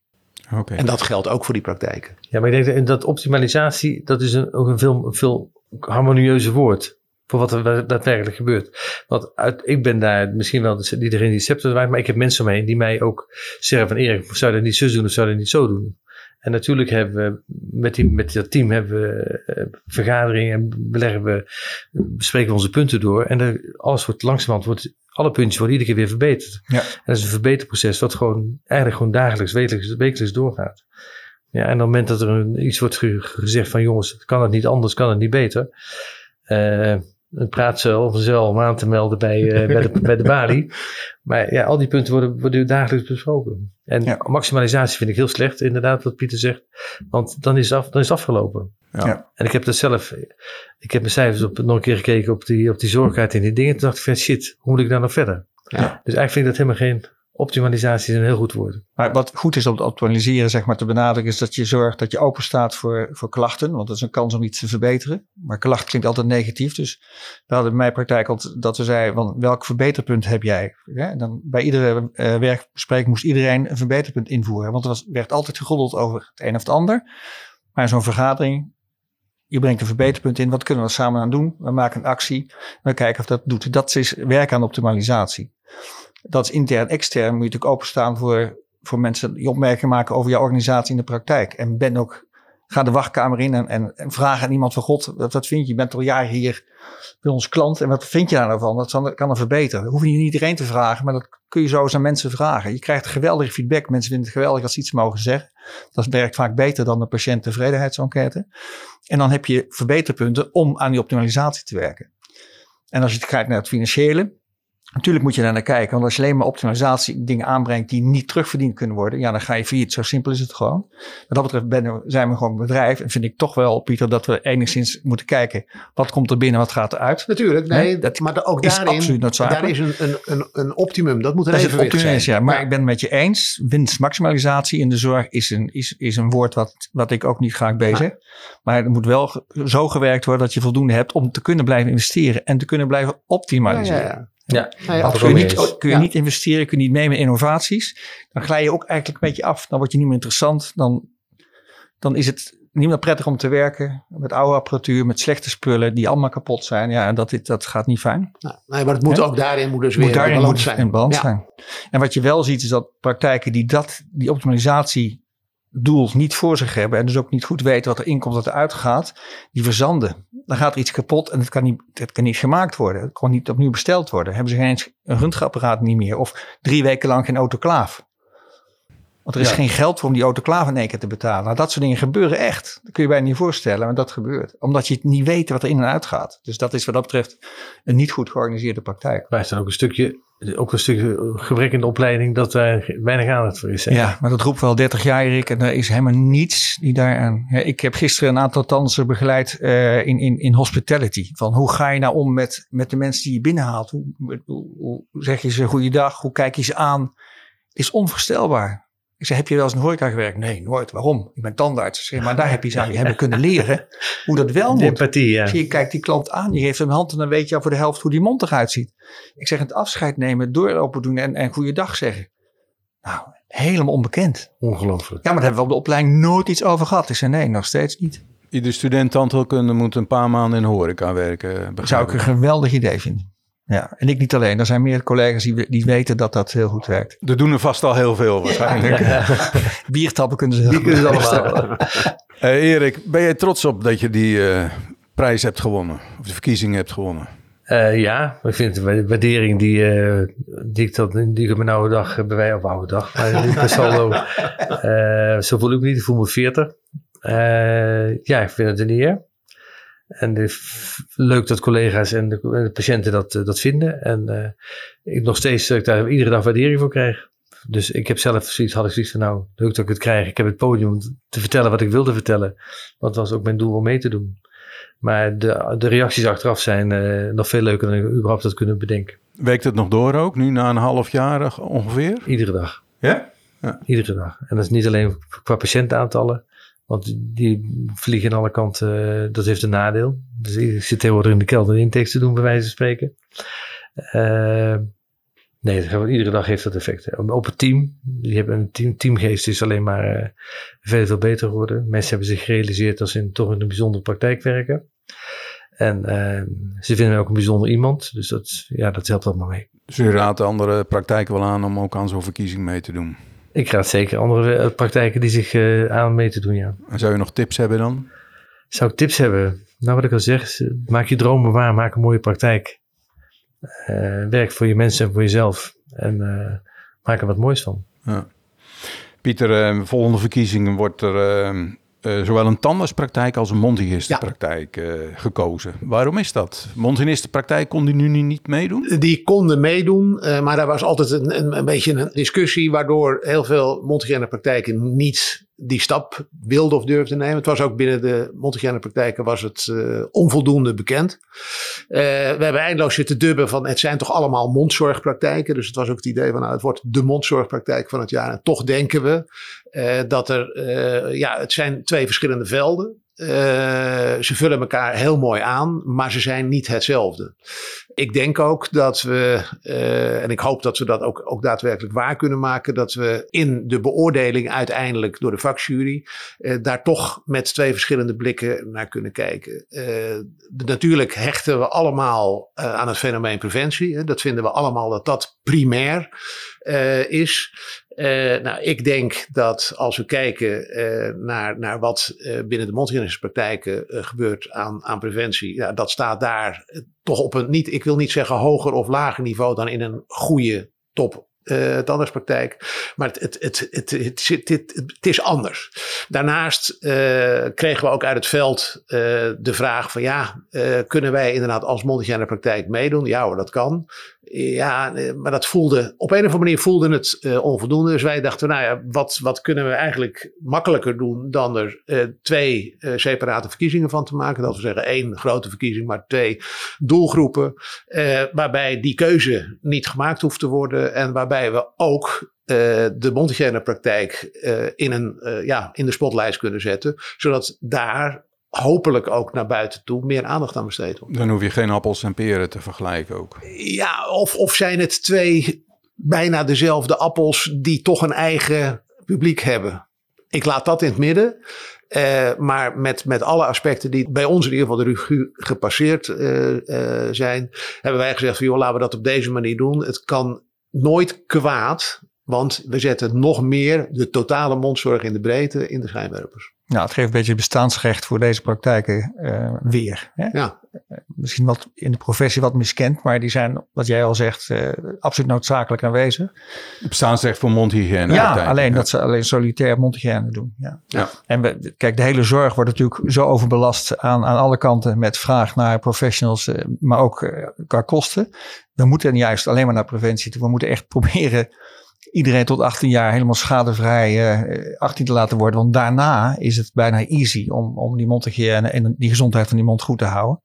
Oké. En dat geldt ook voor die praktijken. ja, maar ik denk dat, dat optimalisatie, dat is een, ook een veel, een veel harmonieuzer woord. Voor wat er daadwerkelijk gebeurt. Want uit, ik ben daar misschien wel de- die degene die het scepter waait, maar ik heb mensen omheen die mij ook zeggen van Erik, zou je dat niet zo doen of zou je dat niet zo doen? En natuurlijk hebben we met, die, met dat team hebben we eh, vergaderingen en beleggen we, bespreken we onze punten door. En er, alles wordt langzamerhand, wordt, alle puntjes worden iedere keer weer verbeterd. Ja. En dat is een verbeterproces wat gewoon eigenlijk gewoon dagelijks, wekelijks, wekelijks doorgaat. Ja, en op het moment dat er een, iets wordt ge- gezegd van jongens, kan het niet anders, kan het niet beter. Eh een praatcel of een cel om aan te melden bij, eh, bij, de, bij de balie. [laughs] Maar ja, al die punten worden, worden dagelijks besproken. En Ja. maximalisatie vind ik heel slecht, inderdaad, wat Pieter zegt. Want dan is het, af, dan is het afgelopen. Ja. Ja. En ik heb dat zelf, ik heb mijn cijfers op, nog een keer gekeken op die, op die zorgkaart en die dingen. Toen dacht ik van shit, hoe moet ik daar nou verder? Ja. Dus eigenlijk vind ik dat helemaal geen optimalisatie is een heel goed woord. Maar wat goed is om te optimaliseren, zeg maar, te benadrukken, is dat je zorgt dat je open staat voor, voor klachten. Want dat is een kans om iets te verbeteren. Maar klacht klinkt altijd negatief. Dus we hadden in mijn praktijk altijd dat we zeiden, van, welk verbeterpunt heb jij? Dan bij iedere eh, werkbespreking moest iedereen een verbeterpunt invoeren. Want er werd altijd gegoddeld over het een of het ander. Maar in zo'n vergadering, je brengt een verbeterpunt in. Wat kunnen we samen aan doen? We maken een actie. We kijken of dat doet. Dat is werken aan optimalisatie. Dat is intern, extern. Moet je natuurlijk openstaan voor, voor mensen die opmerkingen maken over jouw organisatie in de praktijk. En ben ook, ga de wachtkamer in en, en, en vraag aan iemand van God, wat, vind je? Je bent al jaren hier bij ons klant en wat vind je daar nou van? Dat kan- er verbeteren. Dat hoef je niet iedereen te vragen, maar dat kun je zo eens aan mensen vragen. Je krijgt geweldige feedback. Mensen vinden het geweldig als ze iets mogen zeggen. Dat werkt vaak beter dan de patiënttevredenheidsenquête. En dan heb je verbeterpunten om aan die optimalisatie te werken. En als je kijkt naar het financiële, Natuurlijk moet je daar naar kijken, want als je alleen maar optimalisatie dingen aanbrengt die niet terugverdiend kunnen worden, ja, dan ga je failliet. Zo simpel is het gewoon. Wat dat betreft ben, zijn we gewoon een bedrijf en vind ik toch wel, Pieter, dat we enigszins moeten kijken wat komt er binnen, wat gaat er uit. Natuurlijk, nee, Nee, dat maar ook is daarin, absoluut daar is een, een, een, een optimum. Dat moet een Dat is het evenwicht optimum zijn. is, ja. Maar ik ben het met je eens. Winstmaximalisatie in de zorg is een, is, is een woord wat, wat ik ook niet graag bezig. Maar er moet wel zo gewerkt worden dat je voldoende hebt om te kunnen blijven investeren en te kunnen blijven Ja, optimaliseren. ja, ja. Ja, Kun je, niet, kun je Ja. niet investeren, kun je niet mee met innovaties, dan glij je ook eigenlijk een beetje af. Dan word je niet meer interessant. Dan, dan is het niet meer prettig om te werken met oude apparatuur, met slechte spullen die allemaal kapot zijn. Ja, en dat, dit- dat gaat niet fijn. Nou, nee, maar het moet ook daarin moet dus moet weer daarin in balans moet zijn. in balans Ja. zijn. En wat je wel ziet is dat praktijken die dat, die optimalisatie doel niet voor zich hebben en dus ook niet goed weten wat er inkomt, wat er uitgaat, die verzanden. Dan gaat er iets kapot en het kan niet, het kan niet gemaakt worden. Het kan niet opnieuw besteld worden. Hebben ze geen eens een röntgenapparaat niet meer of drie weken lang geen autoclaaf. Want er is Ja. geen geld voor om die autoclaaf in één keer te betalen. Nou, dat soort dingen gebeuren echt. Dat kun je bijna niet voorstellen, maar dat gebeurt. Omdat je het niet weet wat er in en uit gaat. Dus dat is wat dat betreft een niet goed georganiseerde praktijk. Wij staan ook een stukje, ook een stukje gebrek in de opleiding dat daar weinig aandacht voor is. hè. Ja, maar dat roept wel 30 jaar, Erik. En er is helemaal niets die daaraan... Ik heb gisteren een aantal tandartsen begeleid eh, in, in, in hospitality. Van hoe ga je nou om met, met de mensen die je binnenhaalt? Hoe, hoe, hoe zeg je ze goeiedag? Hoe kijk je ze aan? Is onvoorstelbaar. Ik zei, heb je wel eens in horeca gewerkt? Nee, nooit. Waarom? Ik ben tandarts. Ik maar daar heb je ze aan je hebben kunnen leren hoe dat wel moet. empathie, ja. Zie je kijkt die klant aan, je geeft hem een hand en dan weet je al voor de helft hoe die mond eruit ziet. Ik zeg het afscheid nemen, door open doen en, en goeiedag zeggen. Nou, helemaal onbekend. Ongelooflijk. Ja, maar daar hebben we op de opleiding nooit iets over gehad. Ik zei nee, nog steeds niet. Ieder student tandheelkunde moet een paar maanden in horeca werken. zou ik een geweldig idee vinden. Ja, en ik niet alleen. Er zijn meer collega's die, die weten dat dat heel goed werkt. Er doen er vast al heel veel waarschijnlijk. [laughs] Biertappen kunnen ze heel Die goed. kunnen ze allemaal. [laughs] Eh, Erik, ben jij trots op dat je die eh, prijs hebt gewonnen? Of de verkiezingen hebt gewonnen? Eh, ja, ik vind de waardering die, eh, die ik tot die ik op mijn oude dag heb bij wij, of oude dag, maar [laughs] eh, zo voel ik me niet, ik voel me 40. Eh, ja, ik vind het een eer. En het is leuk dat collega's en de, en de patiënten dat, eh, dat vinden. En eh, ik nog steeds dat ik daar iedere dag waardering voor krijg. Dus ik heb zelf zoiets, had ik zoiets van, nou, leuk dat ik het krijg. Ik heb het podium te vertellen wat ik wilde vertellen. Dat was ook mijn doel om mee te doen. Maar de, de reacties achteraf zijn eh, nog veel leuker dan ik überhaupt had kunnen bedenken. Werkt het nog door ook, nu na een half jaar ongeveer? Iedere dag. Ja? Iedere dag. En dat is niet alleen qua patiëntaantallen. Want die vliegen aan alle kanten. eh, dat heeft een nadeel. Dus ik zit tegenwoordig in de kelder intakes te doen, bij wijze van spreken. Eh, nee, iedere dag heeft dat effect. Op het team. Die hebben een team, teamgeest is alleen maar eh, veel, beter geworden. Mensen hebben zich gerealiseerd dat ze in, toch in een bijzondere praktijk werken. En eh, ze vinden ook een bijzonder iemand. Dus dat, ja, dat helpt allemaal mee. Dus u raadt de andere praktijken wel aan om ook aan zo'n verkiezing mee te doen. Ik raad zeker andere eh, praktijken die zich eh, aan mee te doen, ja. En zou je nog tips hebben dan? Zou ik tips hebben? Nou, wat ik al zeg, maak je dromen waar, maak een mooie praktijk. Eh, werk voor je mensen en voor jezelf. En maak er wat moois van. Ja. Pieter, volgende verkiezingen wordt er eh, zowel een tandartspraktijk als een mondhygiënistenpraktijk eh, gekozen. Waarom is dat? Mondhygiënistenpraktijk kon die nu niet meedoen? Die konden meedoen, eh, maar daar was altijd een, een, een beetje een discussie, waardoor heel veel praktijken niet die stap wilden of durfden nemen. Het was ook binnen de praktijken was het eh, onvoldoende bekend. Eh, we hebben eindeloos zitten dubben van het zijn toch allemaal mondzorgpraktijken. Dus het was ook het idee van nou, het wordt de mondzorgpraktijk van het jaar. En toch denken we eh, dat er, ja, het zijn twee verschillende velden. Eh, ze vullen elkaar heel mooi aan, maar ze zijn niet hetzelfde. Ik denk ook dat we, eh, en ik hoop dat we dat ook, ook daadwerkelijk waar kunnen maken, dat we in de beoordeling uiteindelijk door de vakjury eh, daar toch met twee verschillende blikken naar kunnen kijken. Natuurlijk hechten we allemaal aan het fenomeen preventie. Hè. Dat vinden we allemaal dat dat primair is. Eh, nou, ik denk dat als we kijken eh, naar, naar wat eh, binnen de uh, gebeurt aan, aan preventie, ja, dat staat daar toch op een niet, ik wil niet zeggen hoger of lager niveau dan in een goede top uh, tandartspraktijk. Maar het, het, het, het, het, het, het, het is anders. Daarnaast uh, kregen we ook uit het veld uh, de vraag van ja, uh, kunnen wij inderdaad als praktijk meedoen? Ja dat kan. Ja, maar dat voelde, op een of andere manier voelde het uh, onvoldoende. Dus wij dachten, nou ja, wat, wat kunnen we eigenlijk makkelijker doen dan er uh, twee separate verkiezingen van te maken? Dat we zeggen één grote verkiezing, maar twee doelgroepen. Waarbij die keuze niet gemaakt hoeft te worden en waarbij we ook de mondhygiënepraktijk uh, in, een, ja, in de spotlijst kunnen zetten. Zodat daar hopelijk ook naar buiten toe meer aandacht aan besteed wordt. Dan hoef je geen appels en peren te vergelijken ook. Ja, of, of zijn het twee bijna dezelfde appels die toch een eigen publiek hebben. Ik laat dat in het midden. Uh, maar met, met alle aspecten die bij ons in ieder geval de revue gepasseerd uh, uh, zijn, hebben wij gezegd van joh, laten we dat op deze manier doen. Het kan nooit kwaad, want we zetten nog meer de totale mondzorg in de breedte in de schijnwerpers. Nou, het geeft een beetje bestaansrecht voor deze praktijken uh, weer. Hè? Ja. Misschien wat in de professie wat miskend, maar die zijn, wat jij al zegt, uh, absoluut noodzakelijk aanwezig. Bestaansrecht voor mondhygiëne. Ja, alleen ja. dat ze alleen solitair mondhygiëne doen. Ja. ja. En we, kijk, de hele zorg wordt natuurlijk zo overbelast aan, aan alle kanten met vraag naar professionals, uh, maar ook qua kosten. We moeten juist alleen maar naar preventie toe. We moeten echt [laughs] proberen iedereen tot 18 jaar helemaal schadevrij uh, 18 te laten worden. Want daarna is het bijna easy om, om die mondhygiëne en die gezondheid van die mond goed te houden.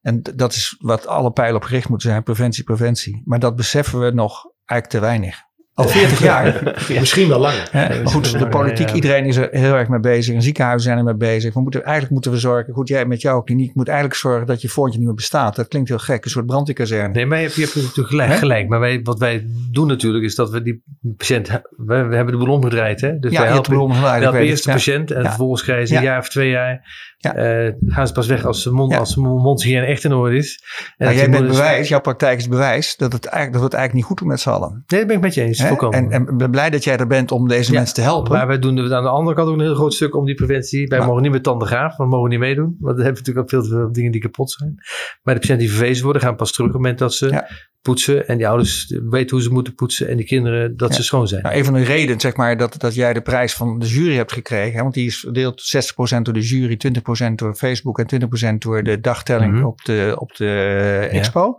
En dat is wat alle pijlen op gericht moeten zijn, preventie, preventie. Maar dat beseffen we nog eigenlijk te weinig. Al 40 jaar. ja. Misschien wel langer. Ja, goed, de politiek, iedereen is er heel erg mee bezig. En ziekenhuizen zijn er mee bezig. We moeten, eigenlijk moeten we zorgen, goed, jij met jouw kliniek moet eigenlijk zorgen dat je voortje niet meer bestaat. Dat klinkt heel gek, een soort brandweerkazerne. Nee, maar je, je hebt natuurlijk gelijk. gelijk. Maar wij, wat wij doen natuurlijk is dat we die patiënt, we, we hebben de boel omgedraaid. Hè? Dus ja, wij helpen, de boel omgedraaid. We helpen eerst de patiënt en ja. vervolgens krijgen ze een jaar of twee jaar Ja. Eh, gaan ze pas weg als de mond, Ja. als mondhygiëne echt in orde is. En Nou, dat jij bent bewijs, jouw praktijk is bewijs dat, het eigenlijk, dat we het eigenlijk niet goed doen met z'n allen. Nee, dat ben ik met je eens. En, en ik ben blij dat jij er bent om deze Ja, mensen te helpen. Maar wij doen er aan de andere kant ook een heel groot stuk om die preventie. Wij Maar- mogen niet met tanden graaf, we mogen niet meedoen. Want we hebben natuurlijk ook veel te veel dingen die kapot zijn. Maar de patiënten die verwezen worden, gaan pas terug op het moment dat ze Ja. poetsen. En die ouders weten hoe ze moeten poetsen. En die kinderen dat ze schoon zijn. Nou, een van de redenen zeg maar, dat, dat jij de prijs van de jury hebt gekregen, hè, want die is verdeeld 60% door de jury, 20% door Facebook en 20% door de dagtelling Mhm. op de, op de expo.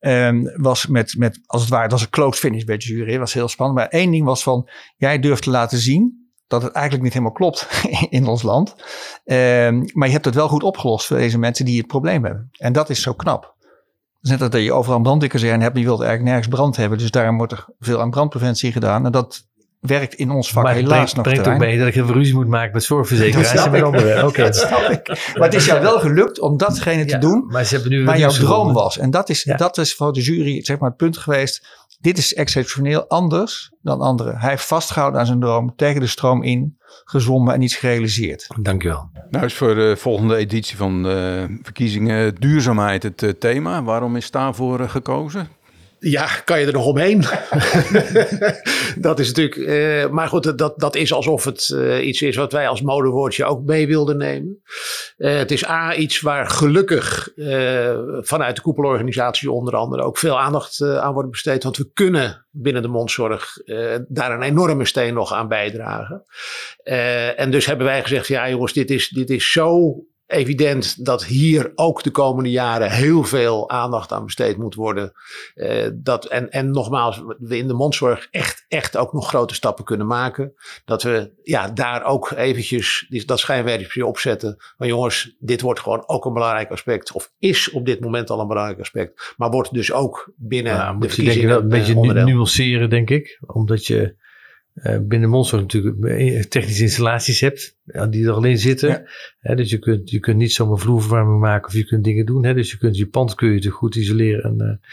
Ehm, was met, met, als het ware, het was een close finish bij de jury. Was heel spannend. Maar één ding was van, jij durft te laten zien dat het eigenlijk niet helemaal klopt [laughs] in ons land. Ehm, maar je hebt het wel goed opgelost voor deze mensen die het probleem hebben. En dat is zo knap. Het is net als dat je overal brandweerkazerne hebt. Je wilt eigenlijk nergens brand hebben. Dus daarom wordt er veel aan brandpreventie gedaan. En dat werkt in ons vak maar helaas brengt, nog brengt ook mee dat ik even ruzie moet maken met zorgverzekeraars Dat en snap met anderen. [laughs] Oké. Dat snap ik. Maar het is jou wel gelukt om datgene te Ja, doen Maar ze hebben nu waar jouw droom gevonden. was. En dat is, Ja. dat is voor de jury zeg maar, het punt geweest. Dit is exceptioneel anders dan anderen. Hij heeft vastgehouden aan zijn droom, tegen de stroom in, gezwommen en iets gerealiseerd. Dankjewel. Nou is voor de volgende editie van de verkiezingen duurzaamheid het eh, thema. Waarom is daarvoor eh, gekozen? Ja, kan je er nog omheen? [laughs] dat is natuurlijk. eh, maar goed, dat, dat is alsof het eh, iets is wat wij als modewoordje ook mee wilden nemen. Eh, het is A, iets waar gelukkig vanuit de koepelorganisatie onder andere ook veel aandacht aan wordt besteed. Want we kunnen binnen de mondzorg daar een enorme steen nog aan bijdragen. En dus hebben wij gezegd: ja, jongens, dit is, dit is zo evident dat hier ook de komende jaren heel veel aandacht aan besteed moet worden. Eh, dat, en, en nogmaals, we in de mondzorg echt, echt ook nog grote stappen kunnen maken. Dat we ja, daar ook eventjes die, dat schijnwerpje opzetten. Maar jongens, dit wordt gewoon ook een belangrijk aspect. Of is op dit moment al een belangrijk aspect. Maar wordt dus ook binnen Nou, de moet je denk ik een beetje eh, onderdeel. nuanceren, denk ik. Omdat je binnen Monster natuurlijk eh, technische installaties hebt. ja, die er al in zitten. Ja. Dus je kunt, je kunt niet zomaar vloerverwarming maken. Of je kunt dingen doen. Hè, dus je kunt je pand kun je te goed isoleren. En, eh,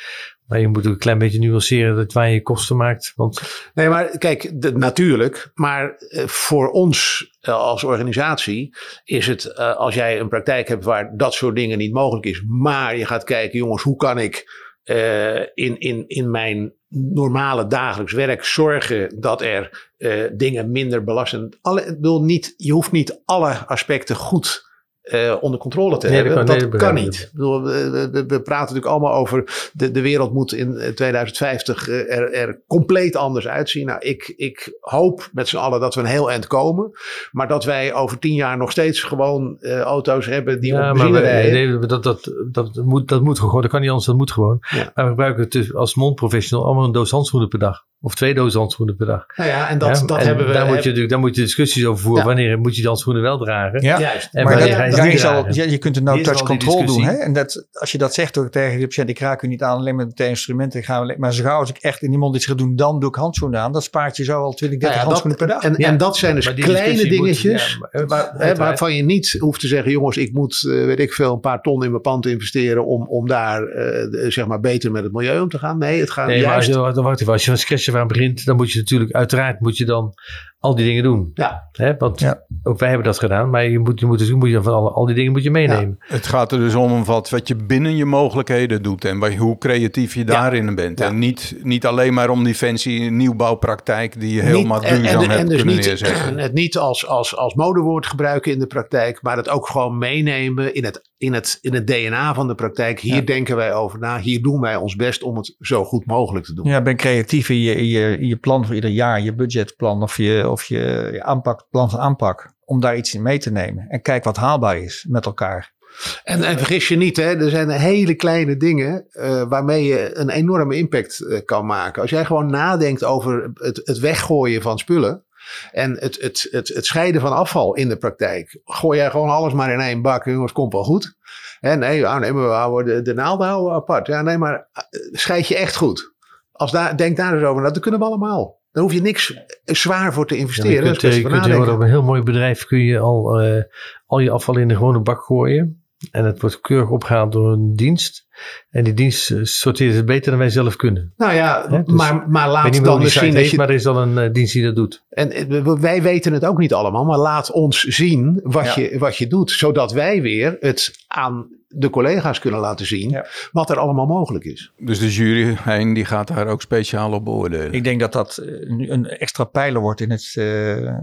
maar je moet ook een klein beetje nuanceren dat waar je kosten maakt. Want Nee, maar kijk, de- natuurlijk. Maar eh, voor ons eh, als organisatie is het, eh, als jij een praktijk hebt waar dat soort dingen niet mogelijk is, maar je gaat kijken, jongens, hoe kan ik eh, in, in, in mijn normale dagelijks werk zorgen dat er eh, dingen minder belastend. Alle, ik bedoel, niet, je hoeft niet alle aspecten goed eh, onder controle te Nee, hebben. Dat, kan niet. Bedoel, we, we- praten natuurlijk allemaal over de, de wereld moet in eh, 2050 eh, er, er compleet anders uitzien. Nou, ik, ik hoop met z'n allen dat we een heel eind komen. Maar dat wij over tien jaar nog steeds gewoon eh, auto's hebben die ja, op benzine rijden. nee, dat, dat, dat, dat, moet, dat moet gewoon. Dat kan niet anders, dat moet gewoon. Ja. Maar we gebruiken het dus als mondprofessional allemaal een doos handschoenen per dag. Of twee dozen handschoenen per dag. Nou ja, en dat, Ja, dat en hebben we. Daar moet, je, daar moet je discussies over voeren. Ja. Wanneer moet je die handschoenen wel dragen? Ja, Juist. En maar wanneer dat, ga je is al, ja, je kunt een no-touch control doen. Hè? En dat, als je dat zegt ook tegen de patiënt, ik raak u niet aan alleen met de instrumenten. Ik ga, alleen- maar zo gauw als ik echt in die mond iets ga doen, dan doe ik handschoenen aan. Dat spaart je zo al 20, 30 Nou ja, handschoenen per dag. En, Ja. en dat zijn dus kleine moet- dingetjes. waar- hè, waarvan je niet hoeft te zeggen, jongens, ik moet, eh, weet ik veel, een paar ton in mijn pand investeren om, om daar, eh, de- zeg maar, beter met het milieu om te gaan. Nee, het gaat Nee, maar als juist. je, dan wacht even, als je van scratch aan begint, dan moet je natuurlijk, uiteraard moet je dan al die dingen doen. Ja, Hè? Want Ja. ook wij hebben dat gedaan, maar je moet, je moet, dus, moet je van alle, al die dingen moet je meenemen. Het gaat er dus om wat, wat je binnen je mogelijkheden doet en wat, hoe creatief je daarin bent. Ja. En niet, niet alleen maar om die fancy nieuwbouwpraktijk die je helemaal Niet- en- duurzaam en, hebt en dus kunnen niet, neerzetten. [clears throat] het niet als, als, als modewoord gebruiken in de praktijk, maar het ook gewoon meenemen in het, in het, in het DNA van de praktijk. Hier Ja. denken wij over na, hier doen wij ons best om het zo goed mogelijk te doen. Ja, ben creatief in je, in, je, in je plan voor ieder jaar, je budgetplan of je, of je, aanpak, plan van aanpak. Om daar iets in mee te nemen. En kijk wat haalbaar is met elkaar. En, en vergis je niet, hè, er zijn hele kleine dingen eh, waarmee je een enorme impact eh, kan maken. Als jij gewoon nadenkt over het, het weggooien van spullen. En het, het, het, het scheiden van afval in de praktijk. Gooi jij gewoon alles maar in één bak. Jongens, komt wel goed. Hè, nee, ah, nee, we houden de, de naalden houden apart. Ja, nee, maar eh, scheid je echt goed. Als daar, denk daar eens over. na. Dat kunnen we allemaal. Daar hoef je niks zwaar voor te Ja, investeren. je kunt, best je kunt tegenwoordig op een heel mooi bedrijf kun je al, eh, al je afval in de gewone bak gooien. En het wordt keurig opgehaald door een dienst. En die dienst eh, sorteert het beter dan wij zelf kunnen. Nou ja, dus maar, maar laat niet dan dat je... maar er is al een eh, dienst die dat doet. En wij weten het ook niet allemaal, maar laat ons zien wat, Ja. je, wat je doet. Zodat wij weer het aan de collega's kunnen laten zien Ja. wat er allemaal mogelijk is. Dus de jury heen, die gaat daar ook speciaal op beoordelen. Ik denk dat dat eh, nu een extra pijler wordt in het, eh,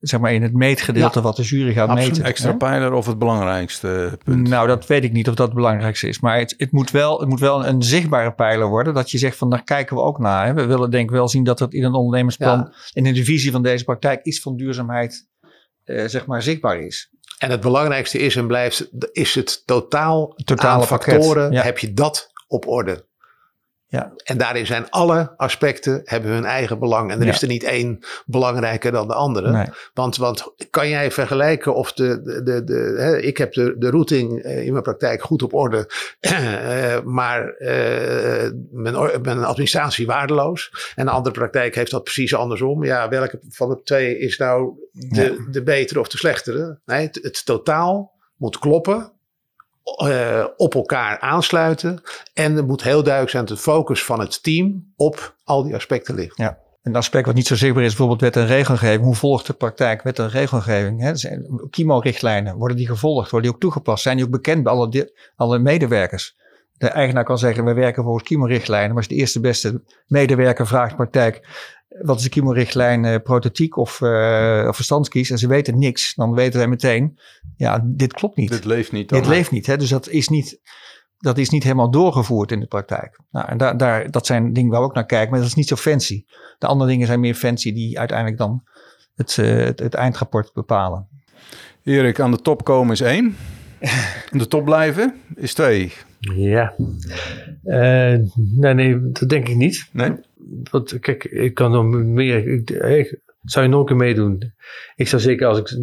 zeg maar in het meetgedeelte Ja. wat de jury gaat Absoluut. meten. Extra hè? pijler of het belangrijkste punt? Nou, dat weet ik niet of dat het belangrijkste is. Maar het, het, moet, wel, het moet wel een zichtbare pijler worden. Dat je zegt van daar kijken we ook naar. Hè. We willen denk ik wel zien dat er in een ondernemersplan Ja. en in de visie van deze praktijk iets van duurzaamheid eh, zeg maar zichtbaar is. En het belangrijkste is en blijft, is het totaal Totale aan pakket, factoren. ja. Heb je dat op orde? Ja. En daarin zijn alle aspecten hebben hun eigen belang. En er Ja. is er niet één belangrijker dan de andere. Nee. Want, want kan jij vergelijken of de, de, de, de hè, ik heb de, de routing eh, in mijn praktijk goed op orde, [clears throat] eh, maar eh, mijn, administratie waardeloos. En de andere praktijk heeft dat precies andersom. Ja, welke van de twee is nou de, de betere of de slechtere? Nee, het, het totaal moet kloppen. Eh, op elkaar aansluiten. En er moet heel duidelijk zijn dat de focus van het team op al die aspecten ligt. Een aspect wat niet zo zichtbaar is, bijvoorbeeld wet en regelgeving. Hoe volgt de praktijk wet en regelgeving? Hè? KIMO-richtlijnen, worden die gevolgd? Worden die ook toegepast? Zijn die ook bekend bij alle, alle medewerkers? De eigenaar kan zeggen, we werken volgens KIMO-richtlijnen. Maar als de eerste beste medewerker vraagt praktijk, wat is de KIMO-richtlijn, eh, prototiek of, of verstandskies? En ze weten niks, dan weten wij meteen, ja, dit klopt niet. Dit leeft niet. Dit dan. leeft niet. Hè? Dus dat is niet, dat is niet helemaal doorgevoerd in de praktijk. Nou, en daar, daar, dat zijn dingen waar we ook naar kijken, maar dat is niet zo fancy. De andere dingen zijn meer fancy die uiteindelijk dan het, eh, het, het eindrapport bepalen. Erik, aan de top komen is één. [laughs] Aan de top blijven is twee. Ja. Eh, nee, nee, dat denk ik niet. Nee? Want kijk, ik kan nog meer. Ik, ik- zou je nog een keer meedoen? Ik zou zeker, als ik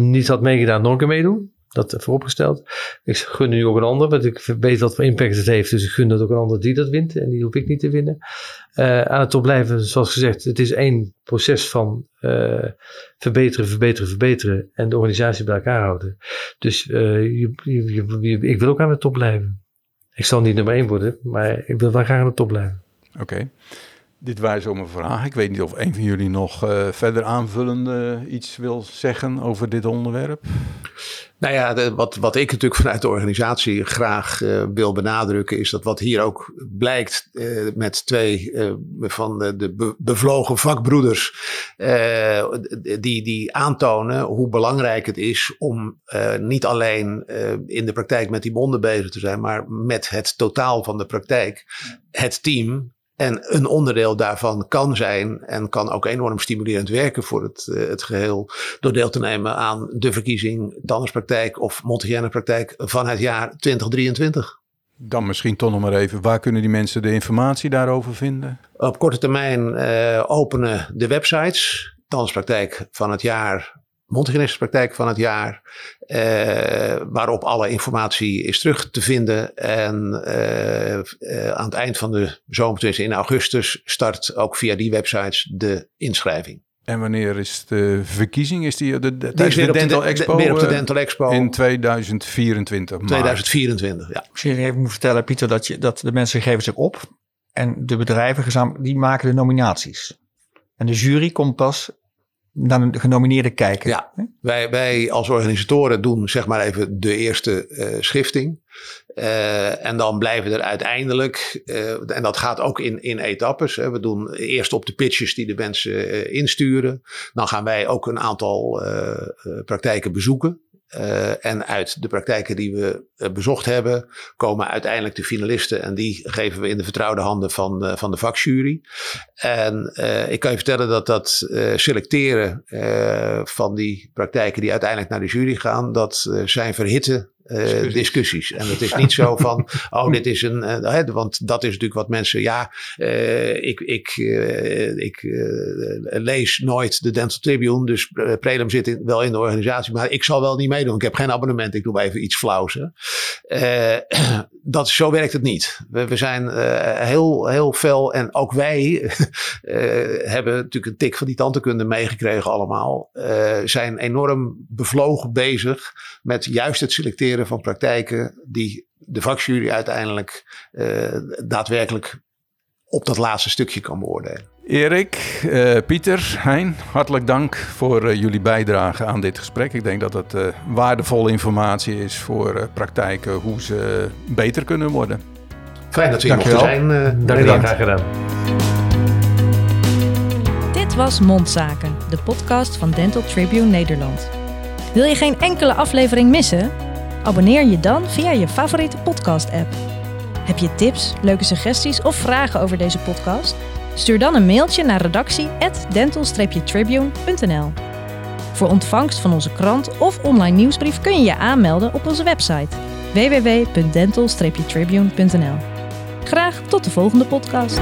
niet had meegedaan, nog een keer meedoen. Dat vooropgesteld. Ik gun nu ook een ander, want ik weet wat voor impact het heeft. Dus ik gun dat ook een ander die dat wint. En die hoef ik niet te winnen. Eh, aan het top blijven, zoals gezegd, het is één proces van eh, verbeteren, verbeteren, verbeteren. En de organisatie bij elkaar houden. Dus je- je- ik wil ook aan de top blijven. Ik zal niet nummer één worden, maar ik wil wel graag aan de top blijven. Oké. Dit waren zomaar vragen. Ik weet niet of een van jullie nog eh, verder aanvullende iets wil zeggen over dit onderwerp. Nou ja, wat, wat ik natuurlijk vanuit de organisatie graag eh, wil benadrukken, is dat wat hier ook blijkt eh, met twee eh, van de, de be- bevlogen vakbroeders, die, die aantonen hoe belangrijk het is om niet alleen in de praktijk met die bonden bezig te zijn, maar met het totaal van de praktijk, het team. En een onderdeel daarvan kan zijn en kan ook enorm stimulerend werken voor het, eh, het geheel door deel te nemen aan de verkiezing tandartspraktijk of praktijk van het jaar 2023. Dan misschien toch nog maar even, waar kunnen die mensen de informatie daarover vinden? Op korte termijn eh, openen de websites tandartspraktijk van het jaar, mondhygiënistenpraktijk van het jaar, eh, waarop alle informatie is terug te vinden. En eh, eh, aan het eind van de zomer, dus in augustus, start ook via die websites de inschrijving. En wanneer is de verkiezing? Is die, de, de, Die is weer de op de, Dental de- Expo weer op de Dental Expo in 2024? maart. 2024. Ja. Misschien even moet vertellen, Pieter, dat, je, dat de mensen geven zich op. En de bedrijven gezamenlijk, die maken de nominaties. En de jury komt pas naar de genomineerde kijken. Ja. Wij, wij als organisatoren doen zeg maar even de eerste eh, schifting. Eh, en dan blijven er uiteindelijk, eh, en dat gaat ook in, in etappes. Hè. We doen eerst op de pitches die de mensen insturen. Dan gaan wij ook een aantal praktijken bezoeken. Eh, en uit de praktijken die we eh, bezocht hebben, komen uiteindelijk de finalisten. En die geven we in de vertrouwde handen van, eh, van de vakjury. En ik kan je vertellen dat dat selecteren van die praktijken die uiteindelijk naar de jury gaan, dat zijn verhitte Discussies. discussies. En het is niet zo [laughs] van, oh, dit is een, eh, hè, want dat is natuurlijk wat mensen, ja, eh, ik, ik, eh, ik eh, lees nooit de Dental Tribune, dus eh, Prelum zit in, wel in de organisatie, maar ik zal wel niet meedoen. Ik heb geen abonnement, ik doe even iets flauws. Hè. Eh, [clears throat] dat, zo werkt het niet. We, we zijn eh, heel, heel fel en ook wij [laughs] eh, hebben natuurlijk een tik van die tandheelkunde meegekregen allemaal. Eh, zijn enorm bevlogen bezig met juist het selecteren van praktijken die de vakjury uiteindelijk uh, daadwerkelijk op dat laatste stukje kan beoordelen. Erik, uh, Pieter, Hein, hartelijk dank voor uh, jullie bijdrage aan dit gesprek. Ik denk dat het uh, waardevolle informatie is voor praktijken hoe ze beter kunnen worden. Fijn dat we hier mochten zijn. Dank je wel, graag gedaan. Dit was Mondzaken, de podcast van Dental Tribune Nederland. Wil je geen enkele aflevering missen? Abonneer je dan via je favoriete podcast-app. Heb je tips, leuke suggesties of vragen over deze podcast? Stuur dan een mailtje naar redactie@dental-tribune.nl. Voor ontvangst van onze krant of online nieuwsbrief kun je je aanmelden op onze website www.dental-tribune.nl. Graag tot de volgende podcast.